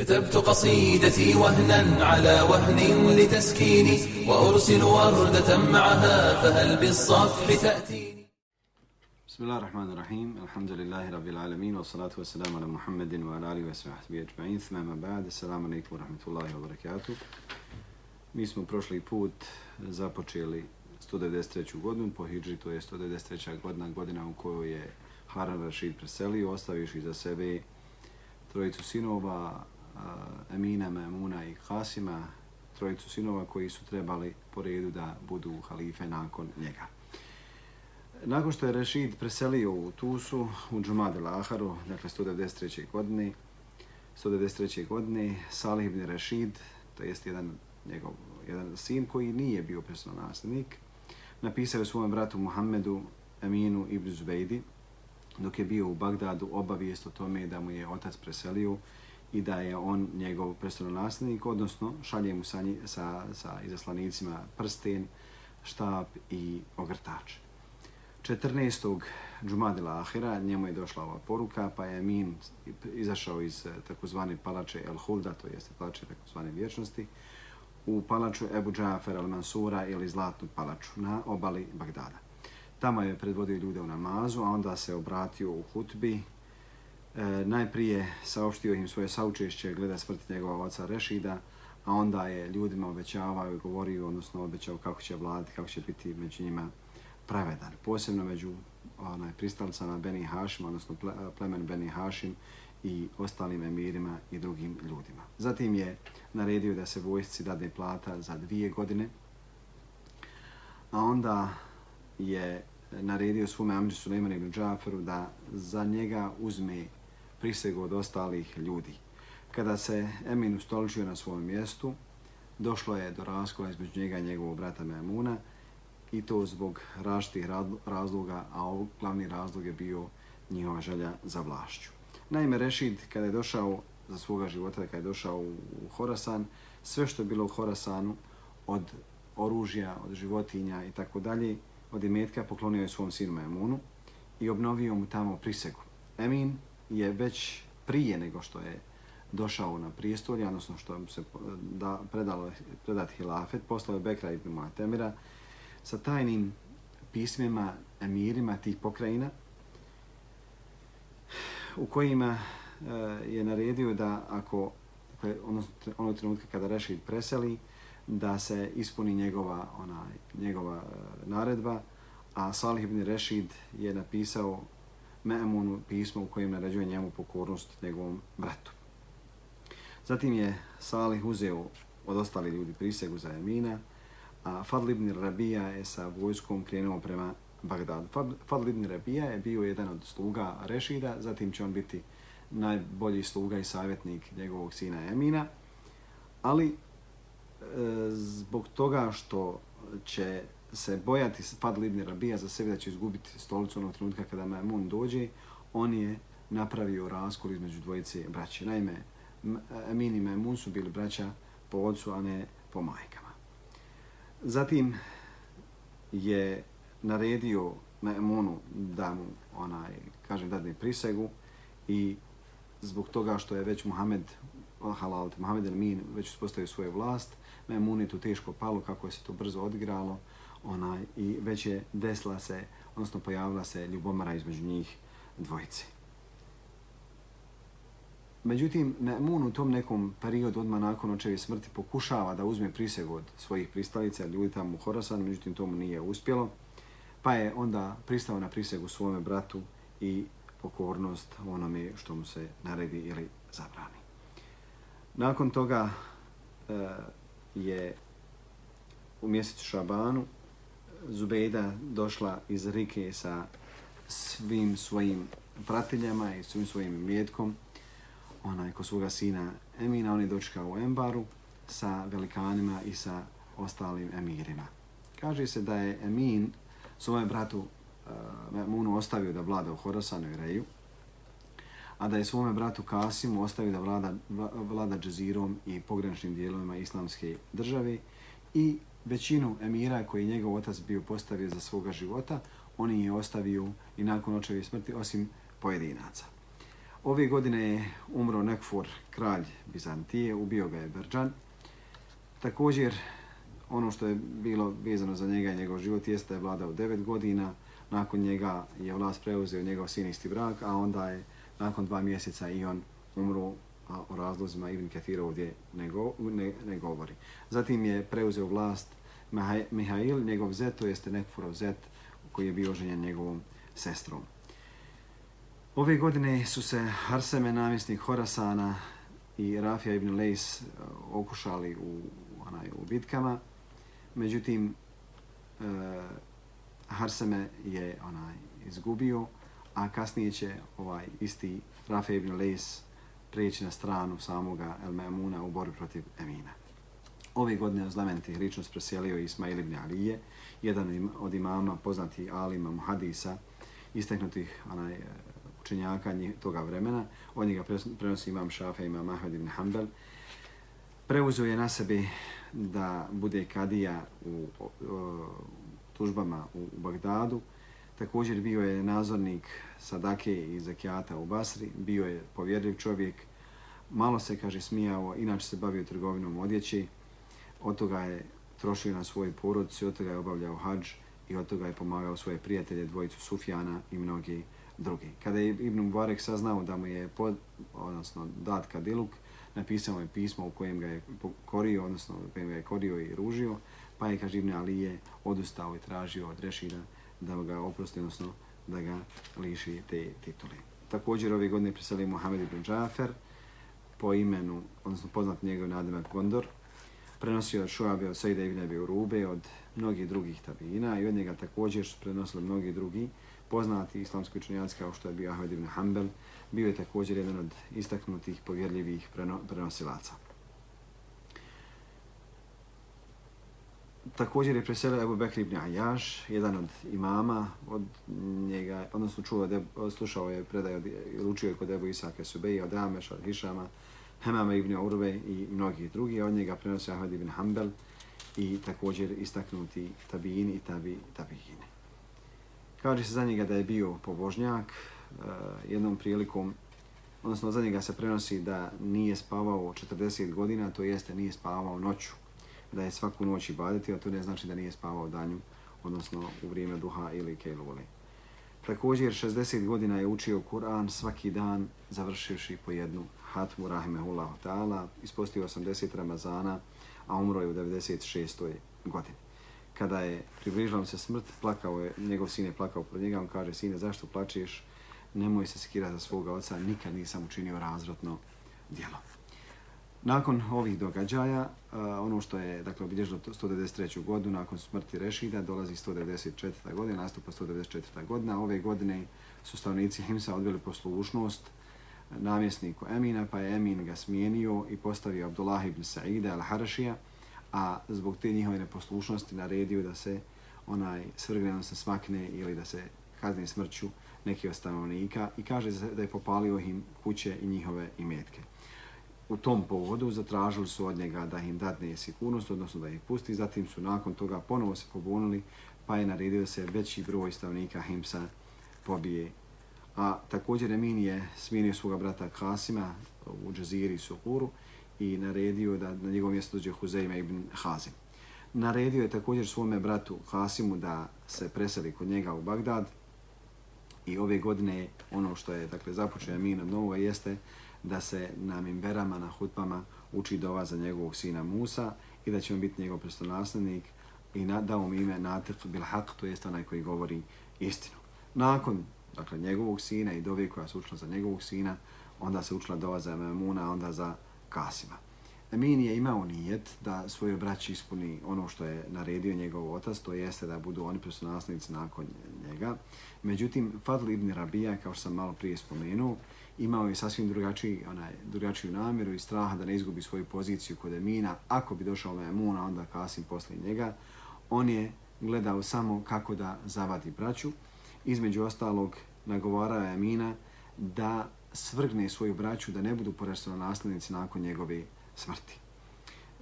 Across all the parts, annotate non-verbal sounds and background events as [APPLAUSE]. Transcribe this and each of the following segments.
كتبت قصيدتي وهنا على وهن لتسكيني وأرسل وردة معها فهل بالصفح تأتيني بسم الله الرحمن الرحيم الحمد لله رب العالمين والصلاة والسلام على محمد وعلى آله وصحبه أجمعين ثم ما بعد السلام عليكم ورحمة الله وبركاته Mi smo prošli put započeli 193. godinu po Hidži, to je 193. godina, godina u kojoj je Haran Rashid preselio, ostaviš za sebe trojicu sinova, Emina, Memuna i Kasima, trojicu sinova koji su trebali po redu da budu halife nakon njega. Nakon što je Rešid preselio u Tusu, u Džumad al-Aharu, dakle 193. godine, 193. godine, Salih ibn Rešid, to jest jedan njegov jedan sin koji nije bio presno nasljednik, napisao je svom bratu Muhammedu Aminu ibn Zubejdi, dok je bio u Bagdadu obavijest o tome da mu je otac preselio i da je on njegov nasljednik, odnosno šalje mu sa, sa, sa izaslanicima prsten, štab i ogrtač. 14. Džumadila Ahira njemu je došla ova poruka, pa je Amin izašao iz eh, takozvane palače El Hulda, to jeste palače takozvane vječnosti, u palaču Ebu Džafer al-Mansura ili Zlatnu palaču na obali Bagdada. Tamo je predvodio ljude u namazu, a onda se obratio u hutbi. E, najprije saopštio im svoje saučešće gleda smrti njegova oca Rešida, a onda je ljudima obećavao i govorio, odnosno obećao kako će vladati, kako će biti među njima pravedan. Posebno među onaj, pristalicama Beni Hašim, odnosno plemen Beni Hašim i ostalim emirima i drugim ljudima. Zatim je naredio da se vojsci dade plata za dvije godine, a onda je naredio svome Amri Suleiman ibn Džaferu da za njega uzme prisegu od ostalih ljudi. Kada se Emin ustoličio na svom mjestu, došlo je do raskola između njega i njegovog brata Memuna i to zbog različitih razloga, a glavni razlog je bio njihova želja za vlašću. Naime, Rešid, kada je došao za svoga života, kada je došao u Horasan, sve što je bilo u Horasanu, od oružja, od životinja i tako dalje, od imetka poklonio je svom sinu Memunu i obnovio mu tamo prisegu. Emin je već prije nego što je došao na prijestolje, odnosno što se da, predalo predat hilafet, poslao je Bekra ibn Muatemira sa tajnim pismima emirima tih pokrajina, u kojima e, je naredio da ako odnosno onog trenutka kada Rešid preseli, da se ispuni njegova ona njegova e, naredba, a Salih ibn Rešid je napisao Me'amunu pismo u kojem naređuje njemu pokornost njegovom bratu. Zatim je Salih uzeo od ostali ljudi prisegu za Emina, a Fadl ibn Rabija je sa vojskom krenuo prema Bagdadu. Fadl ibn Rabija je bio jedan od sluga Rešida, zatim će on biti najbolji sluga i savjetnik njegovog sina Emina, ali e, zbog toga što će se bojati Fadl ibn Rabija za sebe da će izgubiti stolicu onog trenutka kada Mamun dođe, on je napravio raskol između dvojice braće. Naime, Amin i Mamun su bili braća po ocu, a ne po majkama. Zatim je naredio Memunu da mu onaj, kažem, dadne prisegu i zbog toga što je već Muhammed halal, Muhammed el-Min već uspostavio svoju vlast, Memun je tu teško palo kako je se to brzo odigralo onaj, i već je desila se, odnosno pojavila se ljubomara između njih dvojice. Međutim, Memun u tom nekom periodu odmah nakon očevi smrti pokušava da uzme priseg od svojih pristalica, ljudi tamo u Horasan, međutim tomu nije uspjelo. Pa je onda pristao na prisegu svome bratu i pokornost onome što mu se naredi ili zabrani. Nakon toga e, je u mjesecu Šabanu Zubejda došla iz Rike sa svim svojim pratiljama i svim svojim mjetkom onaj ko svoga sina Emina, on je dočekao u Embaru sa velikanima i sa ostalim emirima. Kaže se da je Emin svojem bratu uh, Munu ostavio da vlada u Horasanu i Reju, a da je svome bratu Kasimu ostavio da vlada, vlada džezirom i pograničnim dijelovima islamske države i većinu emira koji njegov otac bio postavio za svoga života, oni je ostavio i nakon očevi smrti, osim pojedinaca. Ove godine je umro Nekfor, kralj Bizantije, ubio ga je Berđan. Također, ono što je bilo vezano za njega i njegov život jeste da je vladao 9 godina. Nakon njega je vlast preuzeo njegov sin isti brak, a onda je nakon dva mjeseca i on umro a o razlozima Ibn Kathir ovdje ne, go, ne, ne govori. Zatim je preuzeo vlast Mihail, njegov zet, to jeste Nekfurov zet, koji je bio oženjen njegovom sestrom. Ove godine su se Harseme, namjesnik Horasana i Rafija ibn Lejs eh, okušali u, onaj, u bitkama. Međutim, e, Harseme je onaj izgubio, a kasnije će ovaj isti Rafija ibn Lejs prijeći na stranu samoga El Memuna u borbi protiv Emina. Ove godine uz lamenti ličnost preselio Ismail ibn Alije, jedan od imama poznati alima muhadisa, isteknutih onaj, e, učenjaka toga vremena. Od njega prenosi imam Šafe, imam Ahmed ibn Hanbel. Preuzeo je na sebi da bude kadija u o, tužbama u, u Bagdadu. Također bio je nazornik Sadake i Zakijata u Basri. Bio je povjerljiv čovjek. Malo se, kaže, smijao, inače se bavio trgovinom odjeći. Od toga je trošio na svoj porodici, od toga je obavljao hađ i od toga je pomagao svoje prijatelje, dvojicu Sufjana i mnogi drugi. Kada je Ibn Mubarak saznao da mu je pod, odnosno dat kadiluk, napisao je pismo u kojem ga je korio, odnosno u kojem ga je korio i ružio, pa je, kaže Ibn Alije, odustao i tražio od Rešida da ga oprosti, odnosno da ga liši te titule. Također ove godine preselio Mohamed ibn Džafer po imenu, odnosno poznat njegov nadimak Gondor, prenosio od Šuabe, od Sejda ibn Abi Urube, od mnogih drugih tabina i od njega također su prenosili mnogi drugi poznati islamski učenjaci kao što je bio Ahmed ibn Hanbel, bio je također jedan od istaknutih povjerljivih preno, prenosilaca. Također je preselio Ebu Bekr ibn Ajaš, jedan od imama, od njega, odnosno čuo, de, slušao je predaj, od, učio je kod Ebu Isake Subeji, od Rameša, od Hišama, Hemama ibn Urve i mnogih drugi. Od njega prenosi Ahmed ibn Hanbel i također istaknuti tabijini i tabi, tabijini. Kaže se za njega da je bio pobožnjak uh, jednom prilikom, odnosno za njega se prenosi da nije spavao 40 godina, to jeste nije spavao noću, da je svaku noć i a to ne znači da nije spavao danju, odnosno u vrijeme duha ili kejluvoli. Također 60 godina je učio Kur'an svaki dan, završivši po jednu hatmu rahimehullahu ta'ala, ispostio 80 Ramazana, a umro je u 96. godini kada je približila se smrt, plakao je, njegov sin je plakao pred njega, on kaže, sine, zašto plačeš? Nemoj se skirati za svoga oca, nikad nisam učinio razvratno djelo. Nakon ovih događaja, ono što je dakle, obilježilo 193. godinu, nakon smrti Rešida, dolazi 194. godina, nastupa 194. godina. Ove godine su stavnici Himsa odbili poslušnost namjesniku Emina, pa je Emin ga smijenio i postavio Abdullah ibn Sa'ida al-Harašija, a zbog te njihove neposlušnosti naredio da se onaj svrgne, se smakne ili da se kazni smrću neki od stanovnika i kaže da je popalio im kuće i njihove imetke. U tom povodu zatražili su od njega da im dadne sigurnost, odnosno da ih pusti, zatim su nakon toga ponovo se pobunili, pa je naredio da se veći broj stavnika Himsa pobije. A također Emin je smijenio svoga brata Kasima u Džaziri i Sukuru, i naredio da na njegovo mjesto dođe Huzeima ibn Hazim. Naredio je također svome bratu Hasimu da se preseli kod njega u Bagdad i ove godine ono što je dakle, započeo Emin od novoga jeste da se na mimberama, na hutbama uči dova za njegovog sina Musa i da će on biti njegov prestolnaslednik i na, dao mu ime Natiq bil Haq, to jest onaj koji govori istinu. Nakon dakle, njegovog sina i dove koja se učila za njegovog sina, onda se učila dova za Memuna, onda za Kasima. Emin je imao nijet da svoje braći ispuni ono što je naredio njegov otac, to jeste da budu oni naslednici nakon njega. Međutim, Fadl ibn Rabija, kao što sam malo prije spomenuo, imao je sasvim drugačiji, onaj, drugačiju namjeru i straha da ne izgubi svoju poziciju kod Emina. Ako bi došao na onda Kasim posle njega. On je gledao samo kako da zavadi braću. Između ostalog, nagovarao je Emina da svrgne svoju braću da ne budu porastano naslednici nakon njegove smrti.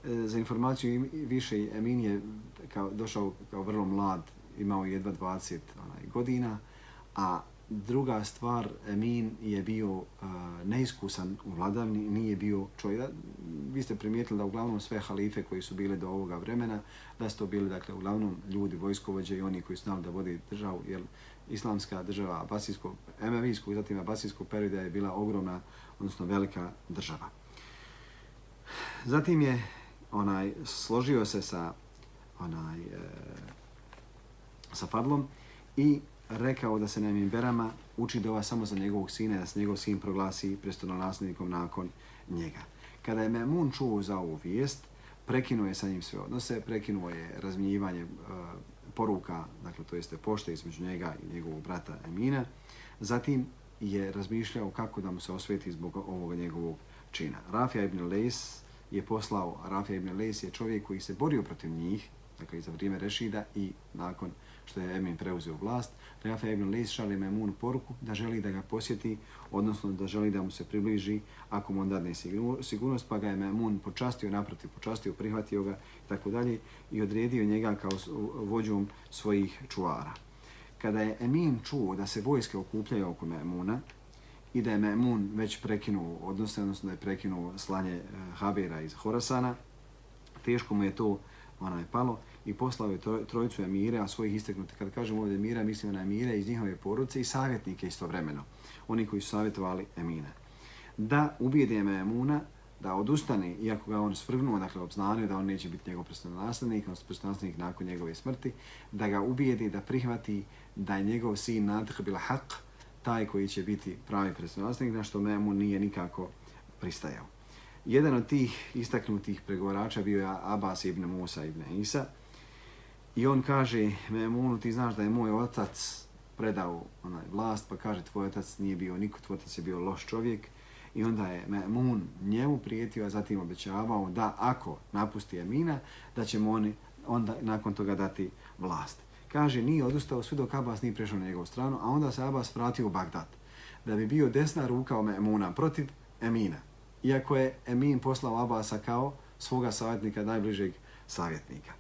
E, za informaciju više, Emin je kao, došao kao vrlo mlad, imao jedva 20 onaj, godina, a druga stvar, Emin je bio uh, neiskusan u vladavni, nije bio čovjek. Vi ste primijetili da uglavnom sve halife koji su bili do ovoga vremena, da su to bili dakle, uglavnom ljudi, vojskovođe i oni koji su znali da vode državu, jer islamska država Abasijskog, Emevijskog, zatim Abasijskog perioda je bila ogromna, odnosno velika država. Zatim je onaj složio se sa onaj e, sa Fadlom i rekao da se na Mimberama uči dova samo za njegovog sina, da se njegov sin proglasi prestonolasnikom nakon njega. Kada je Memun čuo za ovu vijest, prekinuo je sa njim sve odnose, prekinuo je razmijivanje e, eh, poruka, dakle to jeste pošte između njega i njegovog brata Emina. Zatim je razmišljao kako da mu se osveti zbog ovoga njegovog čina. Rafija ibn Lejs je poslao, Rafija ibn Lejs je čovjek koji se borio protiv njih, dakle i za vrijeme Rešida i nakon što je Emin preuzeo vlast, Rafa ibn Lis šalje Memun poruku da želi da ga posjeti, odnosno da želi da mu se približi ako mu on dadne sigurnost, pa ga je Memun počastio, naprotiv počastio, prihvatio ga i tako dalje i odredio njega kao vođom svojih čuvara. Kada je Emin čuo da se vojske okupljaju oko Memuna i da je Memun već prekinuo odnosno, odnosno da je prekinuo slanje eh, Habira Habera iz Horasana, teško mu je to onaj palo i poslao je trojicu emire, a svojih isteknuti. Kada kažemo ovdje emira, mislimo na emire iz njihove poruce i savjetnike istovremeno. Oni koji su savjetovali emine. Da ubijede Memuna da odustane, iako ga on svrgnuo, dakle obznanio da on neće biti njegov predstavnastavnik, on predstavnastavnik nakon njegove smrti, da ga ubijede, da prihvati da je njegov sin Nadh bila haq, taj koji će biti pravi predstavnastavnik, na što Memun nije nikako pristajao. Jedan od tih istaknutih pregovorača bio je Abbas ibn Musa ibn Isa, I on kaže, Memunu, ti znaš da je moj otac predao onaj vlast, pa kaže, tvoj otac nije bio niko, tvoj otac je bio loš čovjek. I onda je Memun njemu prijetio, a zatim obećavao da ako napusti Emina, da će mu oni onda nakon toga dati vlast. Kaže, nije odustao sve dok Abbas nije prešao na njegovu stranu, a onda se Abbas vratio u Bagdad. Da bi bio desna ruka o Memuna protiv Emina. Iako je Emin poslao Abasa kao svoga savjetnika, najbližeg savjetnika.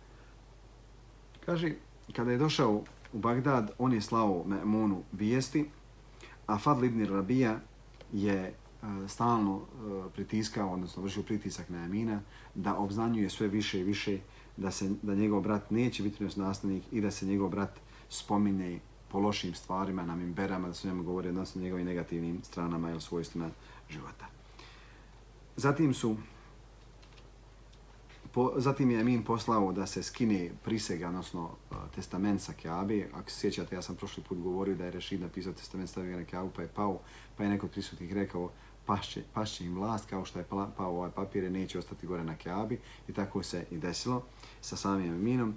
Kaže, kada je došao u Bagdad, on je slao Me'munu vijesti, a Fadl ibn Rabija je uh, stalno uh, pritiskao, odnosno vršio pritisak na Amina, da obznanjuje sve više i više da se da njegov brat neće biti nastavnik i da se njegov brat spomine po lošim stvarima na mimberama, da se njemu govori odnosno njegovim negativnim stranama ili svojstvima života. Zatim su Po, zatim je Emin poslao da se skine prisega, odnosno e, testament sa Kjabe. Ako se sjećate, ja sam prošli put govorio da je Rešid napisao testament, stavio na Kjabu, pa je pao, pa je neko od prisutnih rekao pašće, pašće im vlast, kao što je pao ovaj papir, neće ostati gore na Kjabi. I tako se i desilo sa samim Eminom.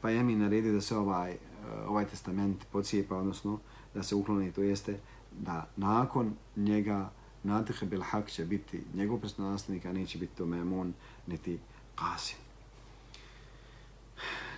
Pa je Emin naredio da se ovaj, e, ovaj testament pocijepa, odnosno da se ukloni, to jeste da nakon njega Nadih Bil Hak će biti njegov predstavnik, a neće biti to Memun, niti Qasim.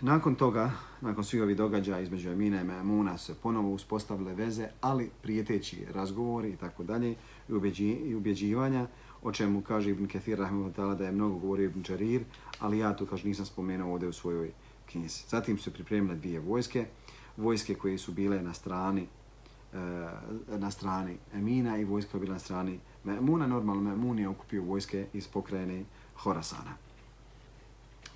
Nakon toga, nakon svih ovih događaja između Emina i Memuna se ponovo uspostavile veze, ali prijeteći razgovori i tako dalje i ubjeđivanja, o čemu kaže Ibn Kathir Rahimahutala da je mnogo govorio Ibn Čarir, ali ja to kaže nisam spomenuo ovdje u svojoj knjizi. Zatim su pripremile dvije vojske, vojske koje su bile na strani eh, na strani Emina i vojska bila na strani Memuna. Normalno Memun je okupio vojske iz pokrajine Horasana.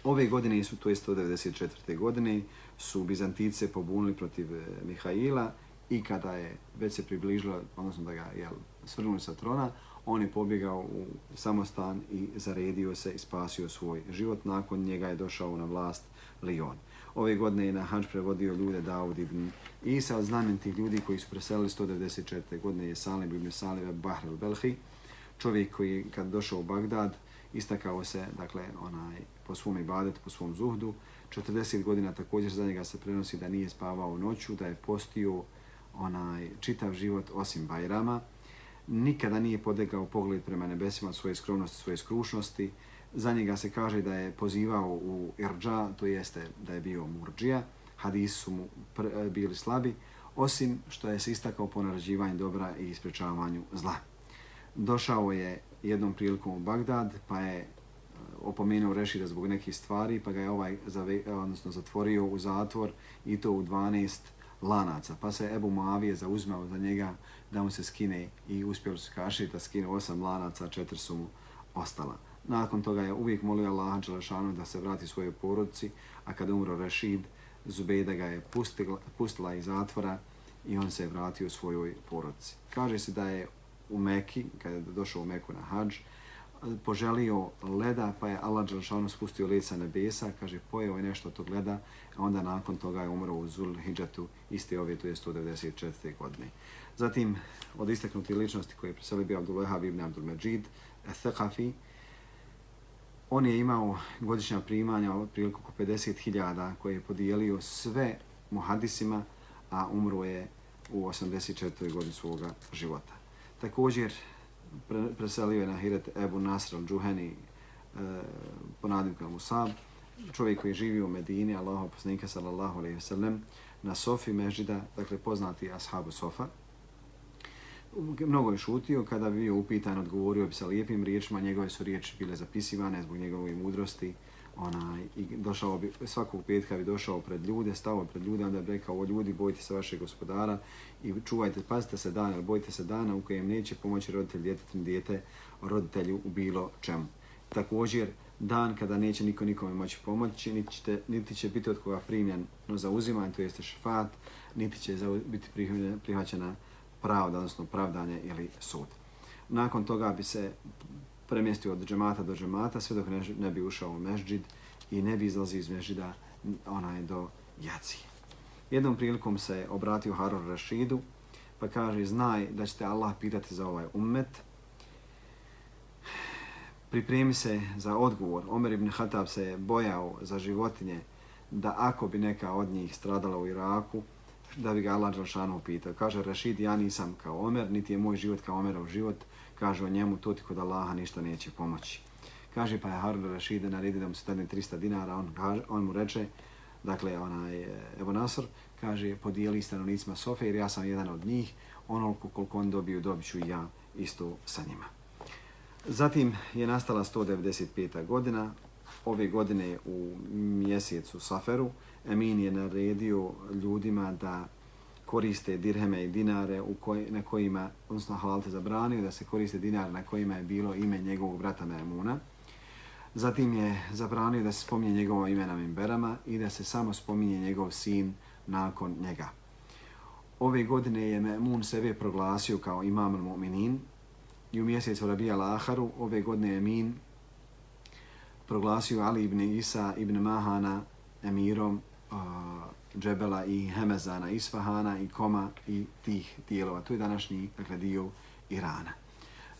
Ove godine su, to je 194. godine, su Bizantice pobunili protiv e, Mihaila i kada je već se približila, odnosno da ga je svrnuli sa trona, on je pobjegao u samostan i zaredio se i spasio svoj život. Nakon njega je došao na vlast Lion. Ove godine je na Hanč prevodio ljude Daud ibn Isa, od znamenitih ljudi koji su preselili 194. godine je Salim ibn Salim Bahr al-Belhi, čovjek koji kad došao u Bagdad, istakao se, dakle, onaj, po svom ibadetu, po svom zuhdu. 40 godina također za njega se prenosi da nije spavao noću, da je postio onaj čitav život osim Bajrama. Nikada nije podegao pogled prema nebesima svoje skromnosti, svoje skrušnosti. Za njega se kaže da je pozivao u Irđa, to jeste da je bio Murđija. Hadisi su mu eh, bili slabi, osim što je se istakao po narađivanju dobra i isprečavanju zla. Došao je jednom prilikom u Bagdad, pa je opomenuo Rešida zbog nekih stvari, pa ga je ovaj zave, odnosno zatvorio u zatvor i to u 12 lanaca. Pa se Ebu Muavije zauzmao za njega da mu se skine i uspjeli su kaši da skine osam lanaca, četiri su mu ostala. Nakon toga je uvijek molio Allaha Đelešanu da se vrati svojoj porodici, a kada umro Rashid, Zubejda ga je pustila, pustila iz zatvora i on se je vratio svojoj porodici. Kaže se da je u Meki, kada je došao u Meku na hađ, poželio leda, pa je Allah Đelšanu spustio lica nebesa, kaže, pojeo je nešto od tog leda, a onda nakon toga je umro u Zul Hidžatu, iste ove, to je 194. godine. Zatim, od istaknutih ličnosti koje je preselio bio Abdul ibn Abdul Majid, Thaqafi, on je imao godišnja primanja otprilike oko 50.000 koje je podijelio sve muhadisima, a umro je u 84. godini svoga života. Također, preselio je na Hiret Ebu Nasr al-Džuheni e, po nadimku Musab, čovjek koji živi u Medini, Allaho poslanika sallallahu alaihi ve sallam, na Sofi Mežida, dakle poznati ashabu Sofa. Mnogo je šutio, kada bi bio upitan, odgovorio bi sa lijepim riječima, njegove su riječi bile zapisivane zbog njegove mudrosti, onaj, i došao bi, svakog petka bi došao pred ljude, stao pred ljude, onda bi rekao, o ljudi, bojite se vašeg gospodara i čuvajte, pazite se dana, bojite se dana u kojem neće pomoći roditelj djetetim djete roditelju u bilo čemu. Također, dan kada neće niko nikome moći pomoći, niti, ćete, niti će biti od koga primljen no za uzimanje, to jeste šefat, niti će za, biti prihvaćena pravda, odnosno pravdanje ili sud. Nakon toga bi se premjestio od džemata do džemata, sve dok ne, ne bi ušao u mežđid i ne bi izlazio iz mežđida onaj do jacije. Jednom prilikom se obratio Harun Rašidu, pa kaže, znaj da ćete Allah pitati za ovaj ummet, pripremi se za odgovor. Omer ibn Hatab se bojao za životinje da ako bi neka od njih stradala u Iraku, da bi ga Allah Đalšanu pitao. Kaže Rašid, ja nisam kao Omer, niti je moj život kao Omerov život, kaže o njemu, to ti kod Allaha ništa neće pomoći. Kaže pa je Harun Rašida naredi da mu se dadne 300 dinara, on, kaže, on mu reče, dakle, onaj, Evo Nasr, kaže, podijeli stanovnicima Sofe, jer ja sam jedan od njih, onoliko koliko on dobiju, dobit ću i ja isto sa njima. Zatim je nastala 195. godina, ove godine u mjesecu Saferu, Emin je naredio ljudima da koriste dirheme i dinare u koj, na kojima, odnosno halalte zabranio da se koriste dinare na kojima je bilo ime njegovog brata Memuna. Zatim je zabranio da se spominje njegovo ime na Mimberama i da se samo spominje njegov sin nakon njega. Ove godine je Memun sebe proglasio kao imam al-mu'minin i u mjesecu Rabija Laharu ove godine je Min proglasio Ali ibn Isa ibn Mahana emirom uh, Džebela i Hemezana, Isfahana i Koma i tih dijelova. To je današnji dakle, dio Irana.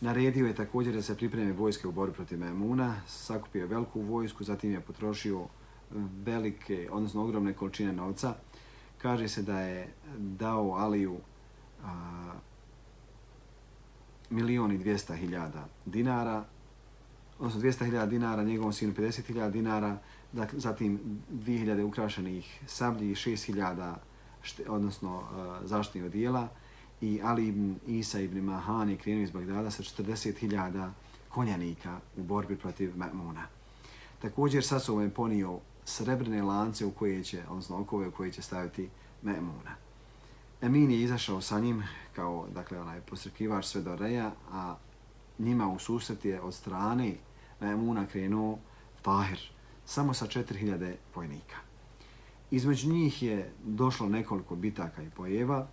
Naredio je također da se pripreme vojske u borbi protiv Memuna, sakupio veliku vojsku, zatim je potrošio e, velike, odnosno ogromne količine novca. Kaže se da je dao Aliju a, milioni dvijesta hiljada dinara, odnosno 200.000 dinara, njegovom sinu 50.000 dinara, dakle, zatim 2000 ukrašenih sablji, 6000 šte, odnosno uh, zaštitnih odijela i Ali ibn Isa ibn Mahan je krenuo iz Bagdada sa 40.000 konjanika u borbi protiv Ma'muna. Također sa sobom je ponio srebrne lance u koje će, odnosno okove u koje će staviti Ma'muna. Emin je izašao sa njim kao dakle, onaj posrkivač sve do reja, a njima u susret je od strane Ma'muna krenuo Tahir, samo sa 4000 vojnika. Između njih je došlo nekoliko bitaka i pojeva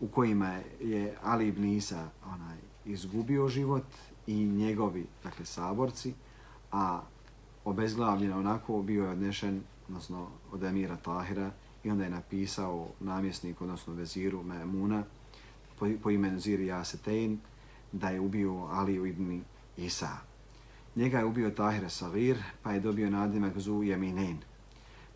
u kojima je Ali ibn Isa onaj, izgubio život i njegovi dakle, saborci, a obezglavljen onako bio je odnešen odnosno od Emira Tahira i onda je napisao namjesnik, odnosno veziru Memuna po, po imenu Ziri Jasetein da je ubio Ali ibn Isa. Njega je ubio Tahir Savir, pa je dobio nadimak Zu Jeminen.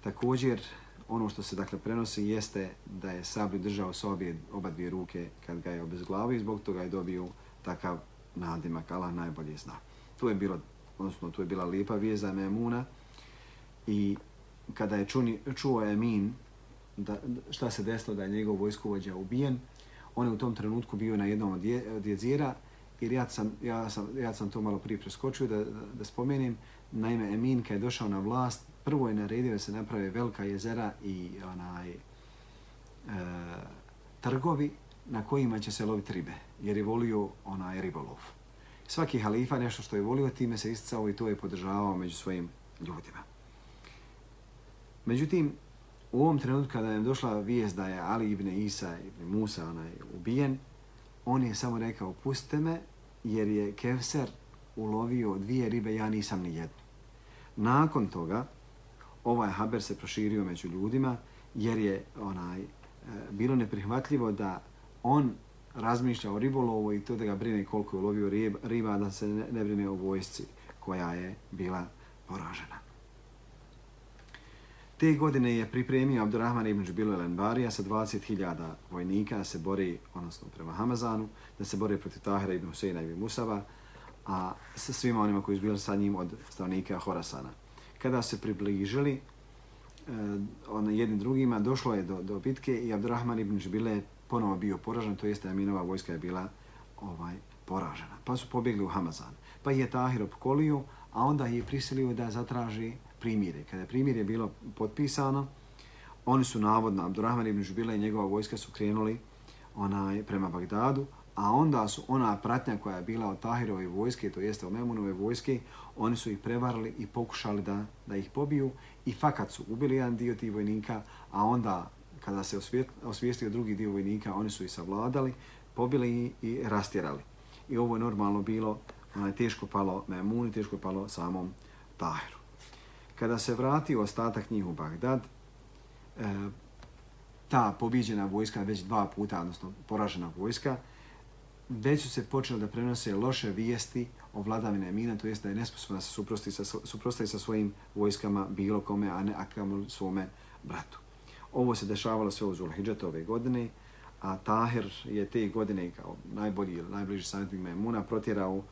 Također, ono što se dakle prenosi jeste da je Sabri držao sa obje, oba dvije ruke kad ga je obezglavio i zbog toga je dobio takav nadimak, Allah najbolje zna. To je bilo, odnosno to je bila lijepa vijeza Memuna i kada je čuni, čuo Emin da, šta se desilo da je njegov vojskovođa ubijen, on je u tom trenutku bio na jednom od, od jezira jer ja sam, ja, sam, ja sam to malo prije preskočio da, da spomenem. Naime, Emin kad je došao na vlast, prvo je naredio da se naprave velika jezera i onaj e, trgovi na kojima će se loviti ribe, jer je volio onaj ribolov. Svaki halifa nešto što je volio, time se isticao i to je podržavao među svojim ljudima. Međutim, u ovom trenutku kada je došla vijest da je Ali ibn Isa ibn Musa onaj, ubijen, on je samo rekao, pustite me, jer je Kevser ulovio dvije ribe, ja nisam ni jednu. Nakon toga, ovaj haber se proširio među ljudima, jer je onaj e, bilo neprihvatljivo da on razmišlja o ribolovu i to da ga brine koliko je ulovio riba, da se ne, ne brine o vojsci koja je bila poražena. Te godine je pripremio Abdurrahman ibn Džubilu el-Enbarija sa 20.000 vojnika da se bori, odnosno prema Hamazanu, da se bori protiv Tahira ibn Huseina ibn Musaba, a sa svima onima koji su bili sa njim od stavnika Horasana. Kada se približili eh, on jednim drugima, došlo je do, do bitke i Abdurrahman ibn Džubile je ponovo bio poražen, to jeste Aminova vojska je bila ovaj poražena. Pa su pobjegli u Hamazan. Pa je Tahir opkolio, a onda je prisilio da zatraži primire. Kada je primire bilo potpisano, oni su navodno, Abdurrahman ibn Žubila i njegova vojska su krenuli onaj, prema Bagdadu, a onda su ona pratnja koja je bila od Tahirove vojske, to jeste od Memunove vojske, oni su ih prevarili i pokušali da, da ih pobiju i fakat su ubili jedan dio tih vojnika, a onda kada se osvijestio drugi dio vojnika, oni su ih savladali, pobili i, i rastjerali. I ovo je normalno bilo, onaj, teško palo Memuni, teško palo samom Tahiru. Kada se vratio ostatak njih u Bagdad, e, ta pobiđena vojska, već dva puta, odnosno poražena vojska, već su se počeli da prenose loše vijesti o vladavine Emina, to jest da je nesposobna se suprosti sa, sa svojim vojskama bilo kome, a ne akamo svome bratu. Ovo se dešavalo sve u Zulhidžetu ove godine, a Tahir je te godine kao najbolji ili najbliži savjetnik Memuna protjerao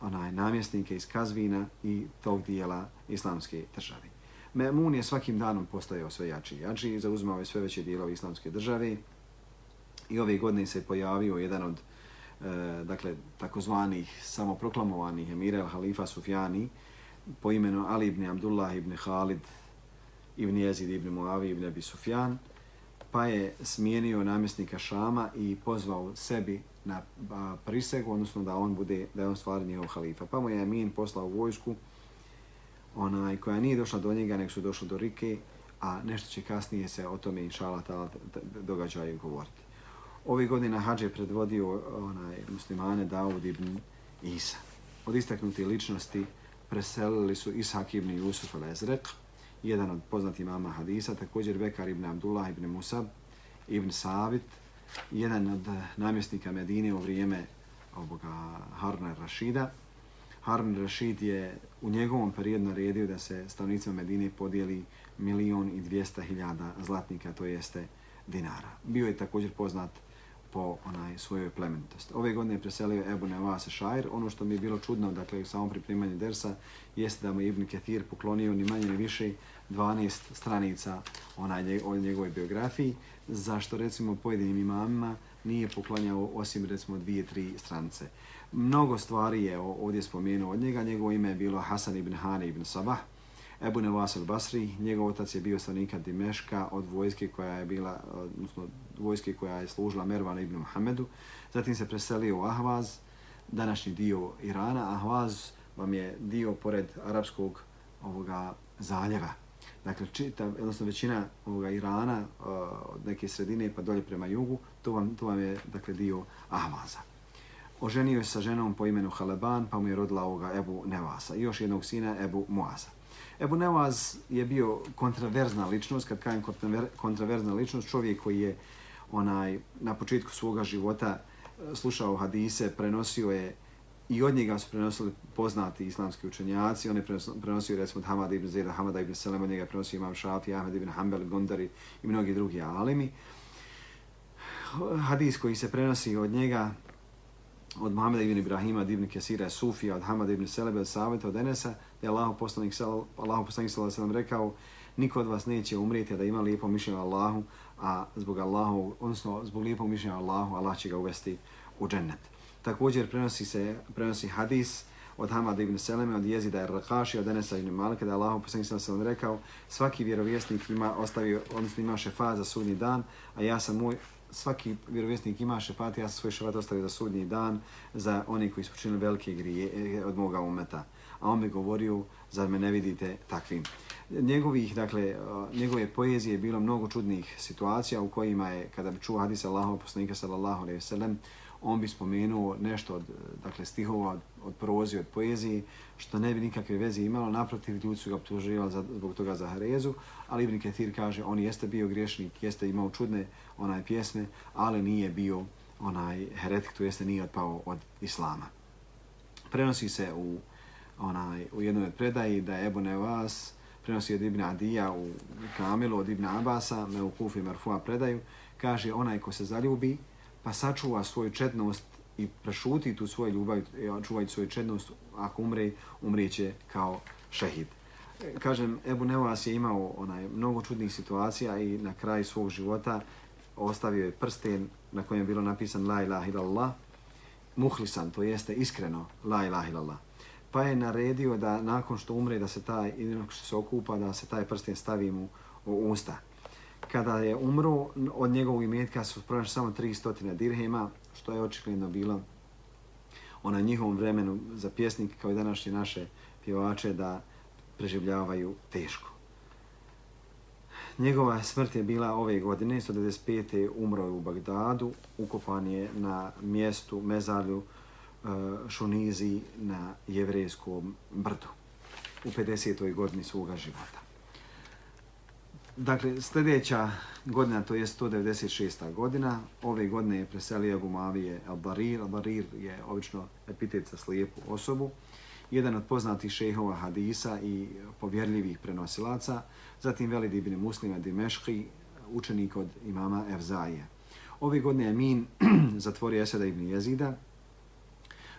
onaj namjesnike iz Kazvina i tog dijela islamske države. Memun je svakim danom postajao sve jači i jači i zauzmao je sve veće dijelove islamske države i ove godine se pojavio jedan od e, dakle, takozvanih samoproklamovanih emira al-Halifa Sufjani po imenu Ali ibn Abdullah ibn Khalid ibn Jezid ibn Muavi ibn Abi Sufjan pa je smijenio namjesnika Šama i pozvao sebi na prisegu, odnosno da on bude, da je on stvar njegov halifa. Pa mu je Amin poslao vojsku, onaj, koja nije došla do njega, nek su došli do Rike, a nešto će kasnije se o tome, inšala, ta događaju govoriti. Ove godine Hadž je predvodio onaj, muslimane Daud ibn Isa. Od istaknuti ličnosti preselili su Ishak ibn Jusuf al-Ezrek, jedan od poznatih mama hadisa, također Bekar ibn Abdullah ibn Musab, ibn Savit, jedan od eh, namjesnika Medine u vrijeme ovoga Haruna Rašida. Harun Rašid je u njegovom periodu naredio da se stanovnicima Medine podijeli milion i dvijesta hiljada zlatnika, to jeste dinara. Bio je također poznat po onaj svojoj plemenitosti. Ove godine je preselio Ebu Nevasa Šair. Ono što mi je bilo čudno, dakle, u samom pripremanju Dersa, jeste da mu Ibn Ketir poklonio ni manje ni više 12 stranica onaj, o njegovoj biografiji, zašto recimo pojedinim imamima nije poklonjao osim recimo dvije, tri strance. Mnogo stvari je ovdje spomenuo od njega. Njegovo ime je bilo Hasan ibn Hane ibn Sabah, Ebu Nevas al-Basri, njegov otac je bio stanika Dimeška od vojske koja je bila, odnosno vojske koja je služila Mervana ibn Muhammedu. Zatim se preselio u Ahvaz, današnji dio Irana. Ahvaz vam je dio pored arapskog ovoga zaljeva. Dakle, čita, odnosno većina ovoga Irana e, od neke sredine pa dolje prema jugu, to vam, to vam je dakle, dio Ahvaza. Oženio je sa ženom po imenu Haleban, pa mu je rodila ovoga Ebu Nevasa i još jednog sina Ebu Muaza. Ebu Nevaz je bio kontraverzna ličnost, kad kajem kontraverzna ličnost, čovjek koji je onaj na početku svoga života e, slušao hadise, prenosio je i od njega su prenosili poznati islamski učenjaci, on je prenosio recimo od Hamada ibn Zira, Hamada ibn Selema, od njega prenosio imam Šafi, Ahmed ibn Hanbel, Gondari i mnogi drugi alimi. Hadis koji se prenosi od njega, od Muhammeda ibn Ibrahima, od ibn Kesira, Sufija, od Hamada ibn Selebe, od Saveta, od Enesa, je Allah poslanik sallallahu alejhi ve rekao niko od vas neće umrijeti da ima lijepo mišljenje Allahu a zbog Allahu odnosno zbog lijepog mišljenja Allahu Allah će ga uvesti u džennet. Također prenosi se prenosi hadis od Hamada ibn Seleme, od Jezida i Rakaši, od Enesa ibn Malika, da je Allah poslanik sallallahu sam rekao, svaki vjerovjesnik ima, ostavio, odnosno ima šefa za sudnji dan, a ja sam moj, svaki vjerovjesnik ima šefat, ja sam svoj šefat ostavio za sudnji dan, za oni koji su počinili velike grije e, od moga umeta. A on mi govorio, zar me ne vidite takvim njegovih, dakle, njegove poezije je bilo mnogo čudnih situacija u kojima je, kada bi čuo hadisa Allahov poslanika sallallahu alejhi ve sellem, on bi spomenuo nešto od dakle, stihova, od, od prozije, od poezije, što ne bi nikakve veze imalo. Naprotiv, ljudi su ga optuživali za, zbog toga za herezu, ali Ibn Ketir kaže, on jeste bio griješnik, jeste imao čudne onaj pjesme, ali nije bio onaj heretik, to jeste nije otpao od Islama. Prenosi se u onaj u jednoj od predaji da je Ebu Nevas, prenosi od Ibn Adija u Kamilu od Ibn Abasa, me u Kufi Marfua predaju, kaže onaj ko se zaljubi, pa sačuva svoju četnost i prešuti tu svoju ljubav, e, čuvaj svoju četnost, ako umre, umrijeće kao šehid. E, kažem, Ebu Nevas je imao onaj mnogo čudnih situacija i na kraj svog života ostavio je prsten na kojem je bilo napisan La ilaha illallah, muhlisan, to jeste iskreno La ilaha illallah pa je naredio da nakon što umre da se taj ili što se okupa da se taj prsten stavi mu u usta. Kada je umro od njegovog imetka su pronašli samo 300 dirhema, što je očigledno bilo ona njihovom vremenu za pjesnik kao i današnje naše pjevače da preživljavaju teško. Njegova smrt je bila ove godine, 195. umro je u Bagdadu, ukopan je na mjestu, mezalju, e, Šunizi na jevrejskom brdu u 50. godini svoga života. Dakle, sljedeća godina, to je 196. godina, ove godine je preselio Gumavije Al-Barir. Al-Barir je obično epitet za slijepu osobu, jedan od poznatih šehova hadisa i povjerljivih prenosilaca, zatim Velid ibn Muslima Dimeški, učenik od imama Evzaije. Ove godine je Min [CLEARS THROAT] zatvorio Eseda ibn Jezida,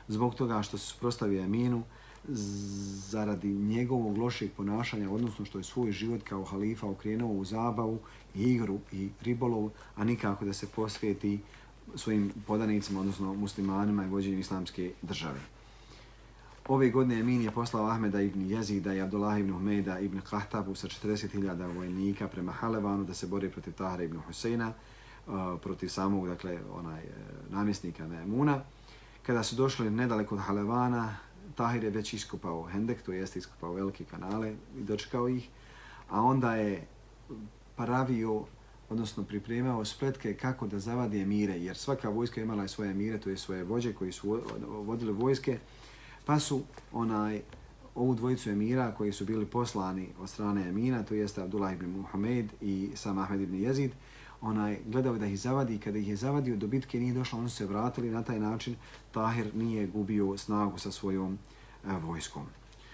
zbog toga što se suprostavio Aminu zaradi njegovog lošeg ponašanja, odnosno što je svoj život kao halifa okrenuo u zabavu, igru i ribolov, a nikako da se posvijeti svojim podanicima, odnosno muslimanima i vođenju islamske države. Ove godine Emin je poslao Ahmeda ibn Jezida i Abdullah ibn Humeda ibn Kahtabu sa 40.000 vojnika prema Halevanu da se bori protiv Tahra ibn Huseina, uh, protiv samog, dakle, onaj, uh, namjesnika Memuna. Kada su došli nedaleko od Halevana, Tahir je već iskopao Hendek, to jest iskopao velike kanale i dočekao ih, a onda je paravio, odnosno pripremao spletke kako da zavadi emire, jer svaka vojska imala je svoje emire, to je svoje vođe koji su vodili vojske, pa su onaj ovu dvojicu emira koji su bili poslani od strane emina, to jeste Abdullah ibn Muhammed i sam Ahmed ibn Jezid, onaj gledao da ih zavadi i kada ih je zavadio do bitke nije došlo, oni su se vratili na taj način, Tahir nije gubio snagu sa svojom e, vojskom.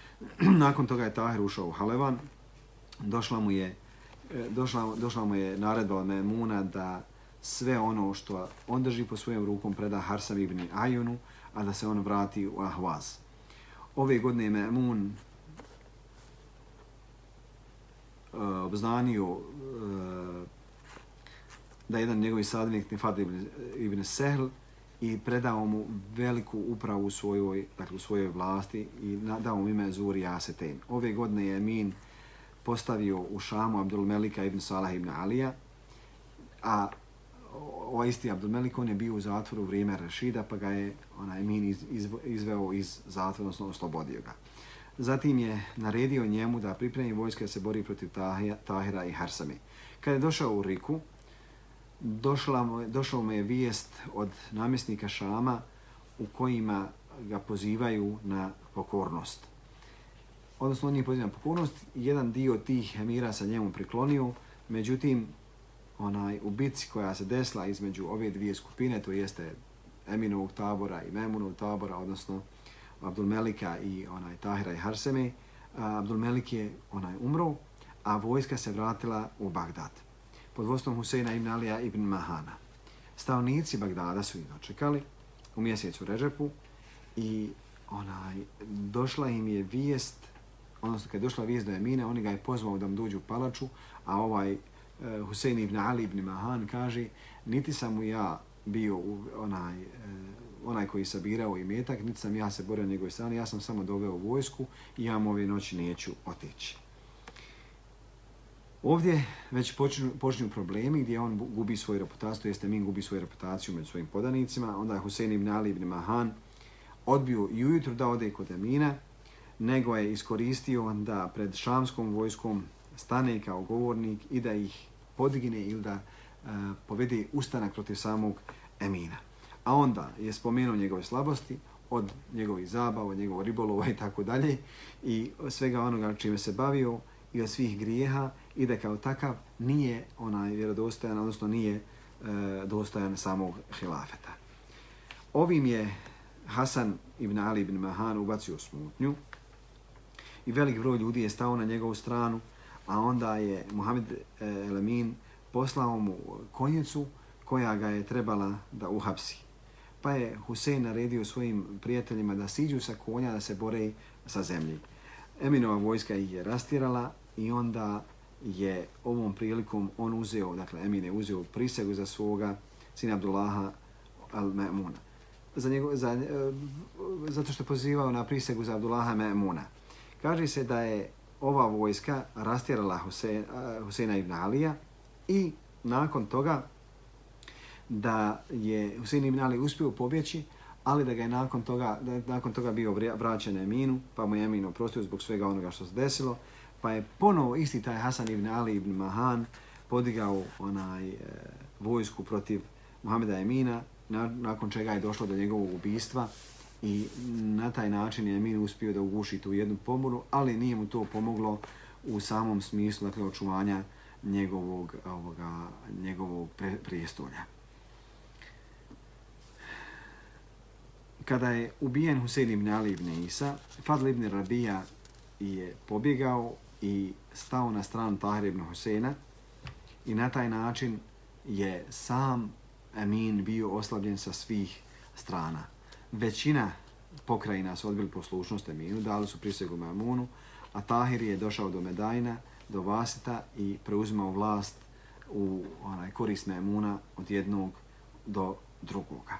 [CLEARS THROAT] Nakon toga je Tahir ušao u Halevan, došla mu je, e, došla, došla mu je naredba od Memuna da sve ono što on drži po svojom rukom preda Harsam ibn Ajunu, a da se on vrati u Ahvaz. Ove godine je Memun e, obznanio e, da jedan njegovi sadnik Nifad ibn, ibn Sehl i predao mu veliku upravu u svojoj, dakle, u svojoj vlasti i dao mu ime Zuri Asetein. Ove godine je Emin postavio u Šamu Abdul Melika ibn Salah ibn Alija, a ovaj isti Abdul Melik, on je bio u zatvoru u vrijeme Rašida, pa ga je onaj Emin iz, iz, izveo iz zatvora, odnosno oslobodio ga. Zatim je naredio njemu da pripremi vojske da se bori protiv Tahira i Harsami. Kada je došao u Riku, došla mu, došla mu je vijest od namjesnika Šama u kojima ga pozivaju na pokornost. Odnosno, on je pozivan na pokornost. Jedan dio tih emira sa njemu priklonio, međutim, onaj u bitci koja se desla između ove dvije skupine, to jeste Eminovog tabora i Memunovog tabora, odnosno Abdulmelika i onaj Tahira i Harseme, Abdulmelik je onaj umro, a vojska se vratila u Bagdad pod vodstvom Huseina ibn Alija ibn Mahana. Stavnici Bagdada su ih dočekali u mjesecu Režepu i onaj, došla im je vijest, odnosno kad je došla vijest do Emine, oni ga je pozvao da mu dođu u palaču, a ovaj uh, Husein ibn Ali ibn Mahan kaže, niti sam mu ja bio u, onaj, uh, onaj koji sabirao i metak, niti sam ja se borio na njegovoj strani, ja sam samo doveo vojsku i ja mu ove noći neću otići. Ovdje već počinju, počinju problemi gdje on gubi svoju reputaciju, jeste Min gubi svoju reputaciju među svojim podanicima, onda je Husein ibn Ali ibn Mahan odbio i ujutru da ode kod Emina, nego je iskoristio da pred šamskom vojskom stane kao govornik i da ih podigne ili da e, povede ustanak protiv samog Emina. A onda je spomenuo njegove slabosti, od njegovih zabava, od njegovog ribolova i tako dalje i svega onoga čime se bavio i od svih grijeha i da kao takav nije onaj vjerodostojan, odnosno nije e, dostojan samog hilafeta. Ovim je Hasan ibn Ali ibn Mahan ubacio smutnju i velik broj ljudi je stao na njegovu stranu, a onda je Muhammed e, Elamin poslao mu konjicu koja ga je trebala da uhapsi. Pa je Husein naredio svojim prijateljima da siđu sa konja da se bore sa zemlji. Eminova vojska ih je rastirala i onda je ovom prilikom on uzeo, dakle Emin je uzeo prisegu za svoga sina Abdullaha al-Ma'muna. Za njegov, za, eh, zato što je pozivao na prisegu za Abdullaha Ma'muna. Kaže se da je ova vojska rastjerala Husein, eh, Huseina ibn Alija i nakon toga da je Husein ibn Ali uspio pobjeći, ali da ga je nakon toga, da je nakon toga bio vraćen Eminu, pa mu je Emin oprostio zbog svega onoga što se desilo, pa je ponovo isti taj Hasan ibn Ali ibn Mahan podigao onaj e, vojsku protiv Muhameda Emina, na, nakon čega je došlo do njegovog ubistva i na taj način je Emin uspio da uguši tu jednu pomoru, ali nije mu to pomoglo u samom smislu dakle, očuvanja njegovog, ovoga, njegovog pre, prijestolja. Kada je ubijen Husein ibn Ali ibn Isa, Fadl ibn Rabija je pobjegao i stao na stranu Tahir ibn Husena i na taj način je sam Amin bio oslabljen sa svih strana. Većina pokrajina su odbili poslušnost Aminu, dali su prisegu Mamunu, a Tahir je došao do Medajna, do Vasita i preuzimao vlast u onaj korist Mamuna od jednog do drugoga.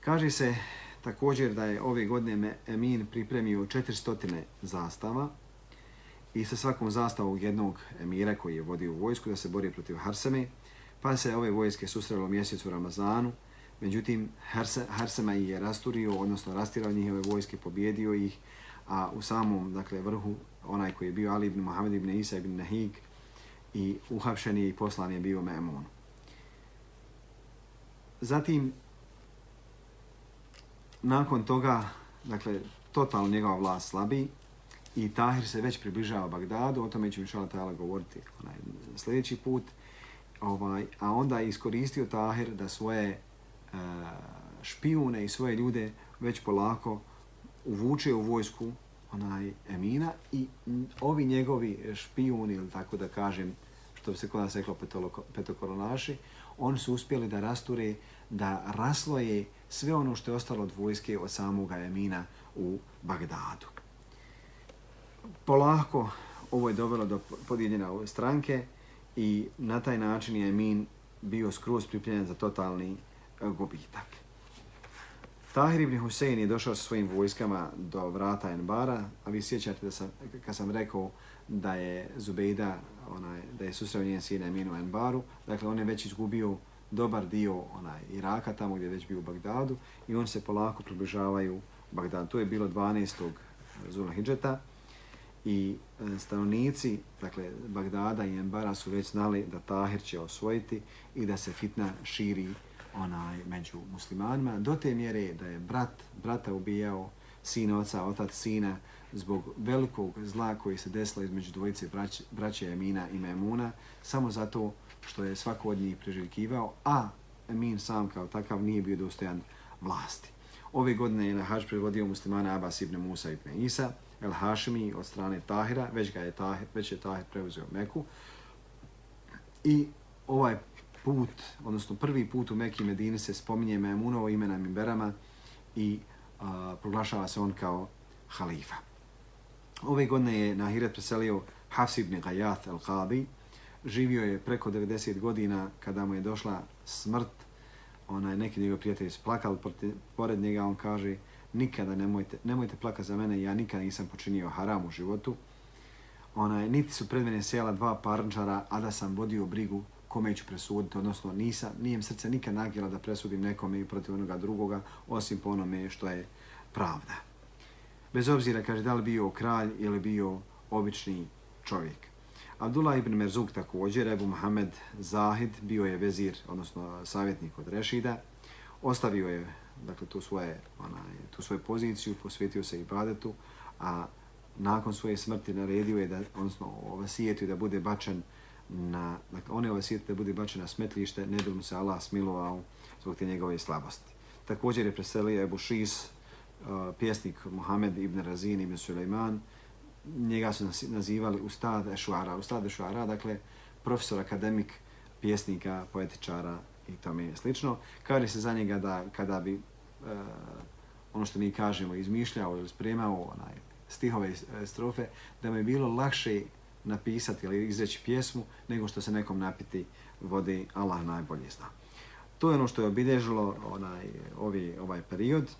Kaže se također da je ove godine Emin pripremio 400 zastava i sa svakom zastavom jednog emira koji je vodio vojsku da se bori protiv Harseme, pa se ove vojske susrelo mjesecu u Ramazanu, međutim Harsema ih je rasturio, odnosno rastirao njihove vojske, pobjedio ih, a u samom dakle, vrhu onaj koji je bio Ali ibn Muhammed ibn Isa ibn Nahik i uhapšen je i poslan je bio Memun. Zatim, nakon toga, dakle, totalno njegova vlast slabi, i Tahir se već približava Bagdadu, o tome ću inšala Tala govoriti onaj, sljedeći put, ovaj, a onda je iskoristio Tahir da svoje uh, špijune i svoje ljude već polako uvuče u vojsku onaj Emina i ovi njegovi špijuni, ili tako da kažem, što bi se kod nas reklo petokoronaši, oni su uspjeli da rasture, da rasloje sve ono što je ostalo od vojske od samoga Emina u Bagdadu polako ovo je dovelo do podijeljena ove stranke i na taj način je Emin bio skroz pripremljen za totalni e, gubitak. Tahir ibn Husein je došao sa svojim vojskama do vrata Enbara, a vi sjećate da sam, kad sam rekao da je Zubejda, onaj, da je susreo njen sin Emin u Enbaru, dakle on je već izgubio dobar dio onaj Iraka, tamo gdje je već bio u Bagdadu, i on se polako približavaju Bagdadu. To je bilo 12. Zulahidžeta, Hidžeta i e, stanovnici, dakle, Bagdada i Embara su već znali da Tahir će osvojiti i da se fitna širi onaj među muslimanima, do te mjere da je brat brata ubijao, sin oca, otac sina, zbog velikog zla koji se desilo između dvojice braće, braće Emina i Memuna, samo zato što je svako od njih preživkivao, a Emin sam kao takav nije bio dostojan vlasti. Ove godine je na hađ predvodio muslimana Abbas ibn Musa ibn Isa, El Hašimi od strane Tahira, već ga je Tahir, već je Tahir preuzeo Meku. I ovaj put, odnosno prvi put u Mekki Medini se spominje Memunovo imena Mimberama i a, proglašava se on kao halifa. Ove godine je na Hiret preselio Hafs ibn Gajat al-Qadi. Živio je preko 90 godina kada mu je došla smrt onaj, neki njegov prijatelj je plakali pored njega, on kaže, nikada nemojte, nemojte plakati za mene, ja nikada nisam počinio haram u životu. Onaj, niti su pred mene sjela dva parničara, a da sam vodio brigu kome ću presuditi, odnosno nisam, nijem srce nikad nagila da presudim nekome i protiv onoga drugoga, osim po onome što je pravda. Bez obzira, kaže, da li bio kralj ili bio obični čovjek. Abdullah ibn Merzuk također, Ebu Mohamed Zahid, bio je vezir, odnosno savjetnik od Rešida, ostavio je dakle, tu, svoje, onaj, tu svoju poziciju, posvetio se i a nakon svoje smrti naredio je da, odnosno ovasijetio da bude bačen na, dakle, on je ovasijetio da bude bačen na smetlište, ne bi mu se Allah smilovao zbog te njegove slabosti. Također je preselio Ebu Šis, uh, eh, pjesnik Mohamed ibn Razin ibn Suleiman, njega su nazivali Ustad Ešuara. Ustad Ešuara, dakle, profesor, akademik, pjesnika, poetičara i tome je slično. Kaže se za njega da kada bi e, ono što mi kažemo izmišljao ili spremao onaj stihove i e, strofe, da mu je bilo lakše napisati ili izreći pjesmu nego što se nekom napiti vode Allah najbolje zna. To je ono što je obilježilo onaj, ovi, ovaj period.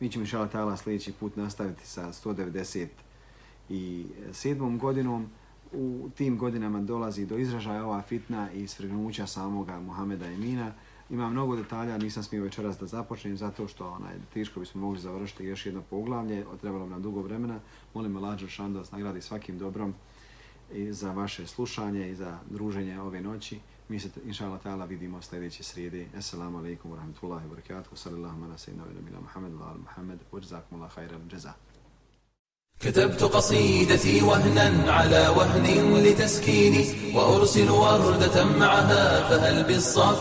Mi ćemo inšala ta'ala sljedeći put nastaviti sa 197. godinom. U tim godinama dolazi do izražaja ova fitna i svrgnuća samoga Muhameda Emina. Ima mnogo detalja, nisam smio večeras da započnem zato što onaj tiško bismo mogli završiti još jedno poglavlje, trebalo nam dugo vremena. Molim me Lađer da nagradi svakim dobrom i za vaše slušanje i za druženje ove noći. Mi se, inša Allah ta'ala, vidimo sljedeće srijede. Assalamu alaikum wa rahmatullahi wa barakatuhu. Sallallahu ala sayyidina wa nabila Muhammad wa ala Muhammad. Wa jazakumullah khairan jaza. كتبت قصيدتي وهنا على وهن لتسكيني وأرسل وردة معها فهل بالصف